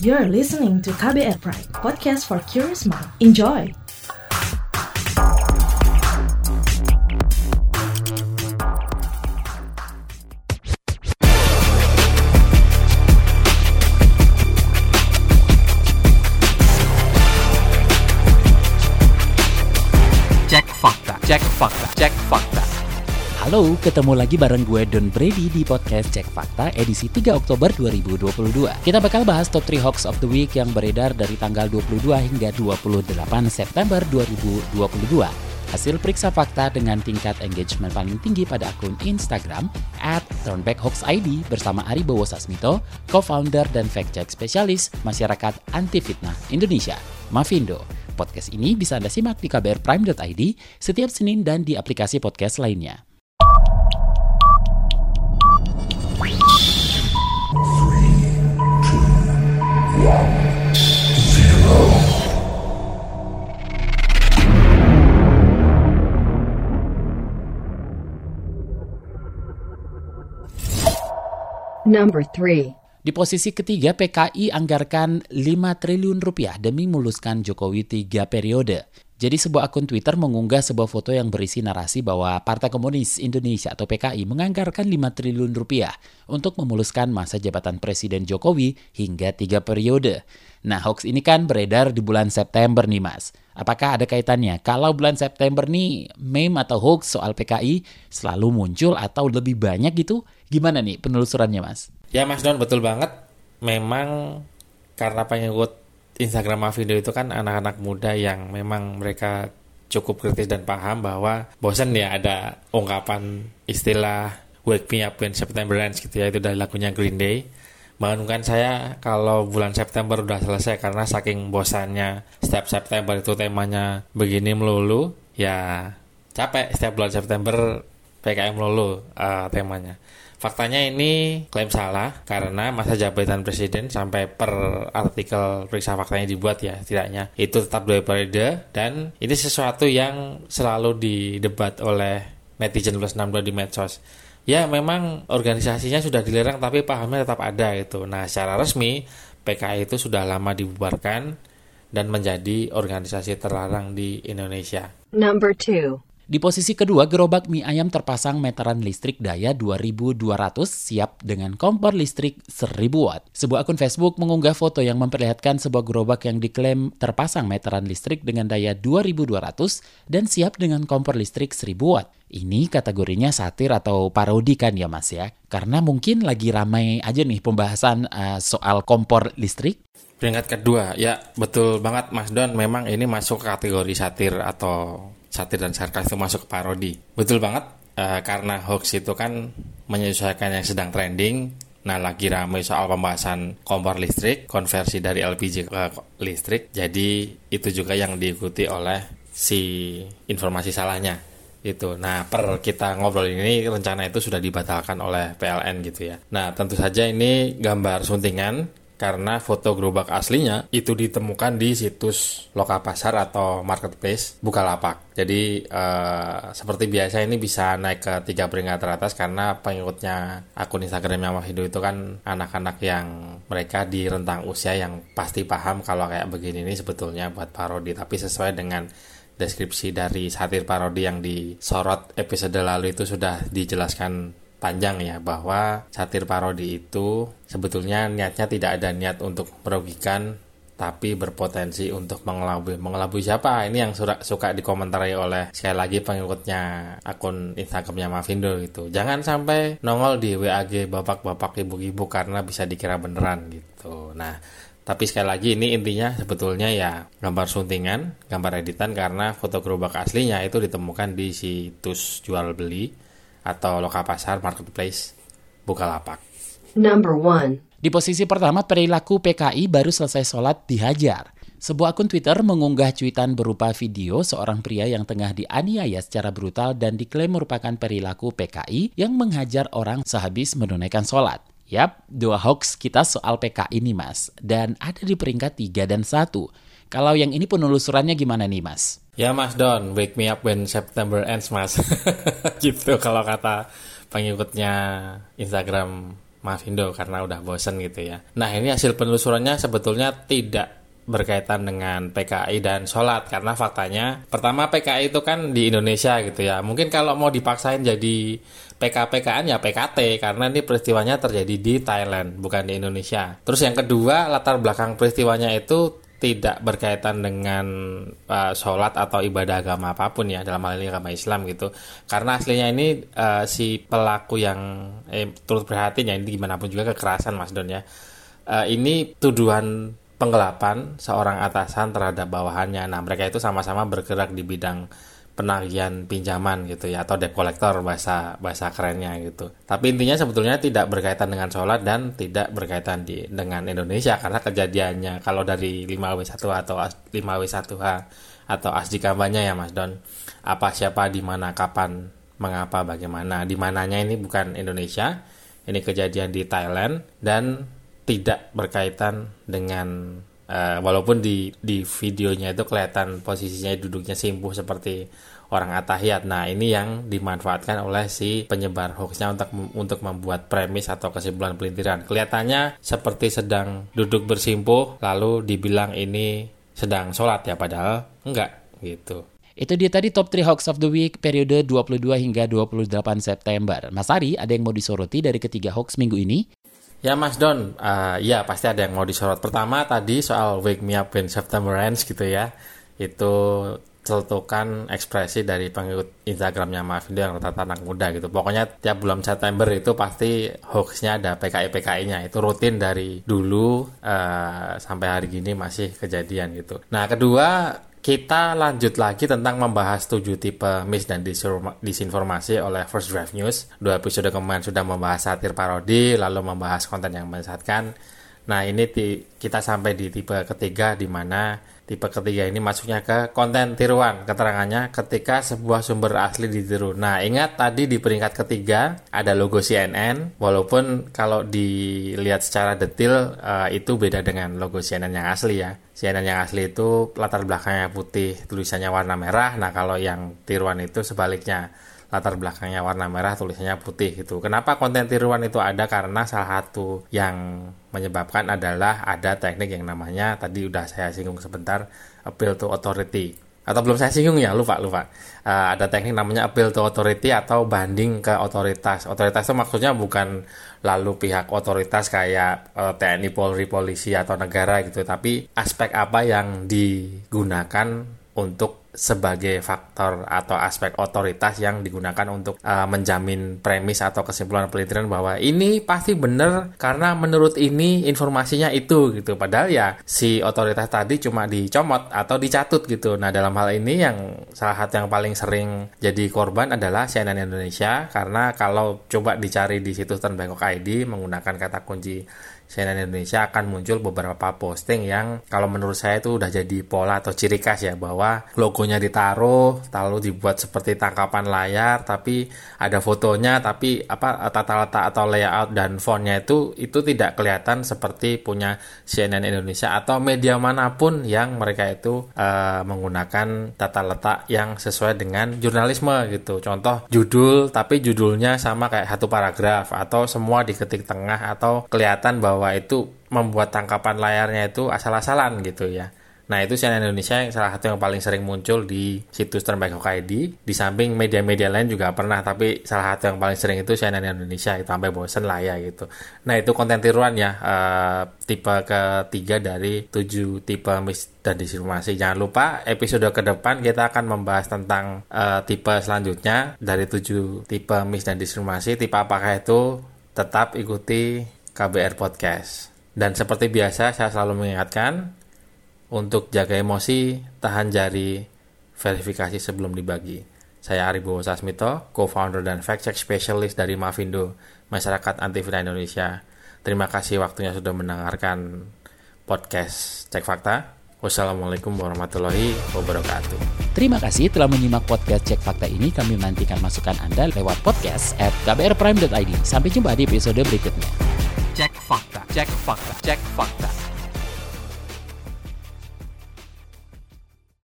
You're listening to KBR Pride, podcast for curious mind. Enjoy! Cek fakta, cek fakta, cek fakta. Halo, ketemu lagi bareng gue Don Brady di podcast Cek Fakta edisi 3 Oktober 2022. Kita bakal bahas top 3 hoax of the week yang beredar dari tanggal 22 hingga 28 September 2022. Hasil periksa fakta dengan tingkat engagement paling tinggi pada akun Instagram at turnbackhoaxid bersama Ari Bowo Sasmito, co-founder dan fact-check spesialis Masyarakat Anti Fitnah Indonesia, Mavindo. Podcast ini bisa Anda simak di kbrprime.id setiap Senin dan di aplikasi podcast lainnya. Number 3. Di posisi ketiga, PKI anggarkan 5 triliun rupiah demi muluskan Jokowi tiga periode. Jadi sebuah akun Twitter mengunggah sebuah foto yang berisi narasi bahwa Partai Komunis Indonesia atau PKI menganggarkan 5 triliun rupiah untuk memuluskan masa jabatan Presiden Jokowi hingga tiga periode. Nah, hoax ini kan beredar di bulan September nih, Mas. Apakah ada kaitannya? Kalau bulan September nih meme atau hoax soal PKI selalu muncul atau lebih banyak gitu? Gimana nih penelusurannya, Mas? Ya Mas Don betul banget. Memang karena pengikut Instagram Mavindo itu kan anak-anak muda yang memang mereka cukup kritis dan paham bahwa bosan ya ada ungkapan istilah wake me up when September ends gitu ya itu dari lagunya Green Day. Bangunkan saya kalau bulan September udah selesai karena saking bosannya setiap September itu temanya begini melulu ya capek setiap bulan September PKM melulu uh, temanya Faktanya ini klaim salah karena masa jabatan presiden sampai per artikel periksa faktanya dibuat ya setidaknya itu tetap dua periode dan ini sesuatu yang selalu didebat oleh netizen plus 62 di medsos. Ya memang organisasinya sudah dilarang tapi pahamnya tetap ada itu. Nah secara resmi PKI itu sudah lama dibubarkan dan menjadi organisasi terlarang di Indonesia. Number 2. Di posisi kedua, gerobak mie ayam terpasang meteran listrik daya 2200 siap dengan kompor listrik 1000 watt. Sebuah akun Facebook mengunggah foto yang memperlihatkan sebuah gerobak yang diklaim terpasang meteran listrik dengan daya 2200 dan siap dengan kompor listrik 1000 watt. Ini kategorinya satir atau parodi kan ya mas ya? Karena mungkin lagi ramai aja nih pembahasan uh, soal kompor listrik. Peringkat kedua, ya betul banget Mas Don, memang ini masuk kategori satir atau satir dan sarkas itu masuk ke parodi. Betul banget, uh, karena hoax itu kan menyesuaikan yang sedang trending. Nah, lagi ramai soal pembahasan kompor listrik, konversi dari LPG ke listrik. Jadi, itu juga yang diikuti oleh si informasi salahnya. Itu. Nah, per kita ngobrol ini rencana itu sudah dibatalkan oleh PLN gitu ya. Nah, tentu saja ini gambar suntingan karena foto gerobak aslinya itu ditemukan di situs Lokapasar atau marketplace Bukalapak. Jadi eh, seperti biasa ini bisa naik ke tiga peringkat teratas karena pengikutnya akun Instagramnya Mahido itu kan anak-anak yang mereka di rentang usia yang pasti paham kalau kayak begini ini sebetulnya buat parodi tapi sesuai dengan deskripsi dari satir parodi yang disorot episode lalu itu sudah dijelaskan panjang ya bahwa satir parodi itu sebetulnya niatnya tidak ada niat untuk merugikan tapi berpotensi untuk mengelabui. Mengelabui siapa? Ini yang suka, suka dikomentari oleh sekali lagi pengikutnya akun Instagramnya Mavindo gitu. Jangan sampai nongol di WAG bapak-bapak ibu-ibu karena bisa dikira beneran gitu. Nah, tapi sekali lagi ini intinya sebetulnya ya gambar suntingan, gambar editan karena foto gerobak aslinya itu ditemukan di situs jual beli atau Lokapasar Marketplace Bukalapak. Number 1. Di posisi pertama, perilaku PKI baru selesai sholat dihajar. Sebuah akun Twitter mengunggah cuitan berupa video seorang pria yang tengah dianiaya secara brutal dan diklaim merupakan perilaku PKI yang menghajar orang sehabis menunaikan sholat. Yap, dua hoax kita soal PKI nih mas, dan ada di peringkat 3 dan 1. Kalau yang ini penelusurannya gimana nih mas? Ya Mas Don, wake me up when September ends Mas. gitu kalau kata pengikutnya Instagram Mavindo karena udah bosen gitu ya. Nah ini hasil penelusurannya sebetulnya tidak berkaitan dengan PKI dan sholat karena faktanya pertama PKI itu kan di Indonesia gitu ya mungkin kalau mau dipaksain jadi PKPKN ya PKT karena ini peristiwanya terjadi di Thailand bukan di Indonesia terus yang kedua latar belakang peristiwanya itu tidak berkaitan dengan uh, sholat atau ibadah agama apa pun ya dalam hal ini agama Islam gitu karena aslinya ini uh, si pelaku yang eh, turut prihatin ya ini gimana pun juga kekerasan Mas Don ya uh, ini tuduhan penggelapan seorang atasan terhadap bawahannya. Nah, mereka itu sama-sama bergerak di bidang penagihan pinjaman gitu ya atau debt collector bahasa bahasa kerennya gitu. Tapi intinya sebetulnya tidak berkaitan dengan sholat dan tidak berkaitan di dengan Indonesia karena kejadiannya kalau dari 5W1 atau 5W1H atau asdi kampanye ya Mas Don. Apa siapa di mana kapan mengapa bagaimana di mananya ini bukan Indonesia. Ini kejadian di Thailand dan tidak berkaitan dengan uh, walaupun di di videonya itu kelihatan posisinya duduknya simpuh seperti orang atahiyat. Nah, ini yang dimanfaatkan oleh si penyebar hoaxnya untuk untuk membuat premis atau kesimpulan pelintiran. Kelihatannya seperti sedang duduk bersimpuh lalu dibilang ini sedang sholat ya padahal enggak gitu. Itu dia tadi top 3 hoax of the week periode 22 hingga 28 September. Mas Ari, ada yang mau disoroti dari ketiga hoax minggu ini? Ya Mas Don, uh, ya pasti ada yang mau disorot. Pertama tadi soal Wake Me Up When September Ends gitu ya. Itu celutukan ekspresi dari pengikut Instagramnya Mavindo yang rata-rata anak muda gitu. Pokoknya tiap bulan September itu pasti hoaxnya ada PKI-PKI-nya. Itu rutin dari dulu uh, sampai hari gini masih kejadian gitu. Nah kedua kita lanjut lagi tentang membahas tujuh tipe mis dan disinformasi oleh First Draft News. Dua episode kemarin sudah membahas satir parodi, lalu membahas konten yang menyesatkan. Nah ini kita sampai di tipe ketiga di mana Tipe ketiga ini masuknya ke konten tiruan. Keterangannya ketika sebuah sumber asli ditiru. Nah, ingat tadi di peringkat ketiga ada logo CNN, walaupun kalau dilihat secara detail uh, itu beda dengan logo CNN yang asli ya. CNN yang asli itu latar belakangnya putih, tulisannya warna merah. Nah, kalau yang tiruan itu sebaliknya latar belakangnya warna merah tulisannya putih gitu. Kenapa konten tiruan itu ada? Karena salah satu yang menyebabkan adalah ada teknik yang namanya tadi udah saya singgung sebentar appeal to authority. Atau belum saya singgung ya? Lupa lupa. Uh, ada teknik namanya appeal to authority atau banding ke otoritas. Otoritas itu maksudnya bukan lalu pihak otoritas kayak uh, eh, TNI Polri polisi atau negara gitu. Tapi aspek apa yang digunakan untuk sebagai faktor atau aspek otoritas yang digunakan untuk uh, menjamin premis atau kesimpulan penelitian bahwa ini pasti benar karena menurut ini informasinya itu gitu. Padahal ya si otoritas tadi cuma dicomot atau dicatut gitu. Nah dalam hal ini yang salah satu yang paling sering jadi korban adalah CNN Indonesia karena kalau coba dicari di situs Bangkok ID menggunakan kata kunci CNN Indonesia akan muncul beberapa posting yang kalau menurut saya itu udah jadi pola atau ciri khas ya bahwa logonya ditaruh lalu dibuat seperti tangkapan layar tapi ada fotonya tapi apa tata letak atau layout dan fontnya itu itu tidak kelihatan seperti punya CNN Indonesia atau media mana pun yang mereka itu uh, menggunakan tata letak yang sesuai dengan jurnalisme gitu. Contoh judul tapi judulnya sama kayak satu paragraf atau semua diketik tengah atau kelihatan bahwa bahwa itu membuat tangkapan layarnya itu asal-asalan gitu ya. Nah itu CNN Indonesia yang salah satu yang paling sering muncul di situs terbaik ID. Di samping media-media lain juga pernah, tapi salah satu yang paling sering itu CNN Indonesia. Itu sampai bosen lah ya gitu. Nah itu konten tiruan ya, uh, tipe ketiga dari tujuh tipe mis dan disinformasi. Jangan lupa episode ke depan kita akan membahas tentang uh, tipe selanjutnya dari tujuh tipe mis dan disinformasi. Tipe apakah itu? Tetap ikuti KBR Podcast. Dan seperti biasa saya selalu mengingatkan untuk jaga emosi, tahan jari, verifikasi sebelum dibagi. Saya Aribo Sasmito, co-founder dan fact-check specialist dari Mavindo, Masyarakat Anti Fitnah Indonesia. Terima kasih waktunya sudah mendengarkan podcast Cek Fakta. Wassalamualaikum warahmatullahi wabarakatuh. Terima kasih telah menyimak podcast Cek Fakta ini. Kami menantikan masukan Anda lewat podcast at kbrprime.id. Sampai jumpa di episode berikutnya. Cek fakta, cek fakta, cek fakta.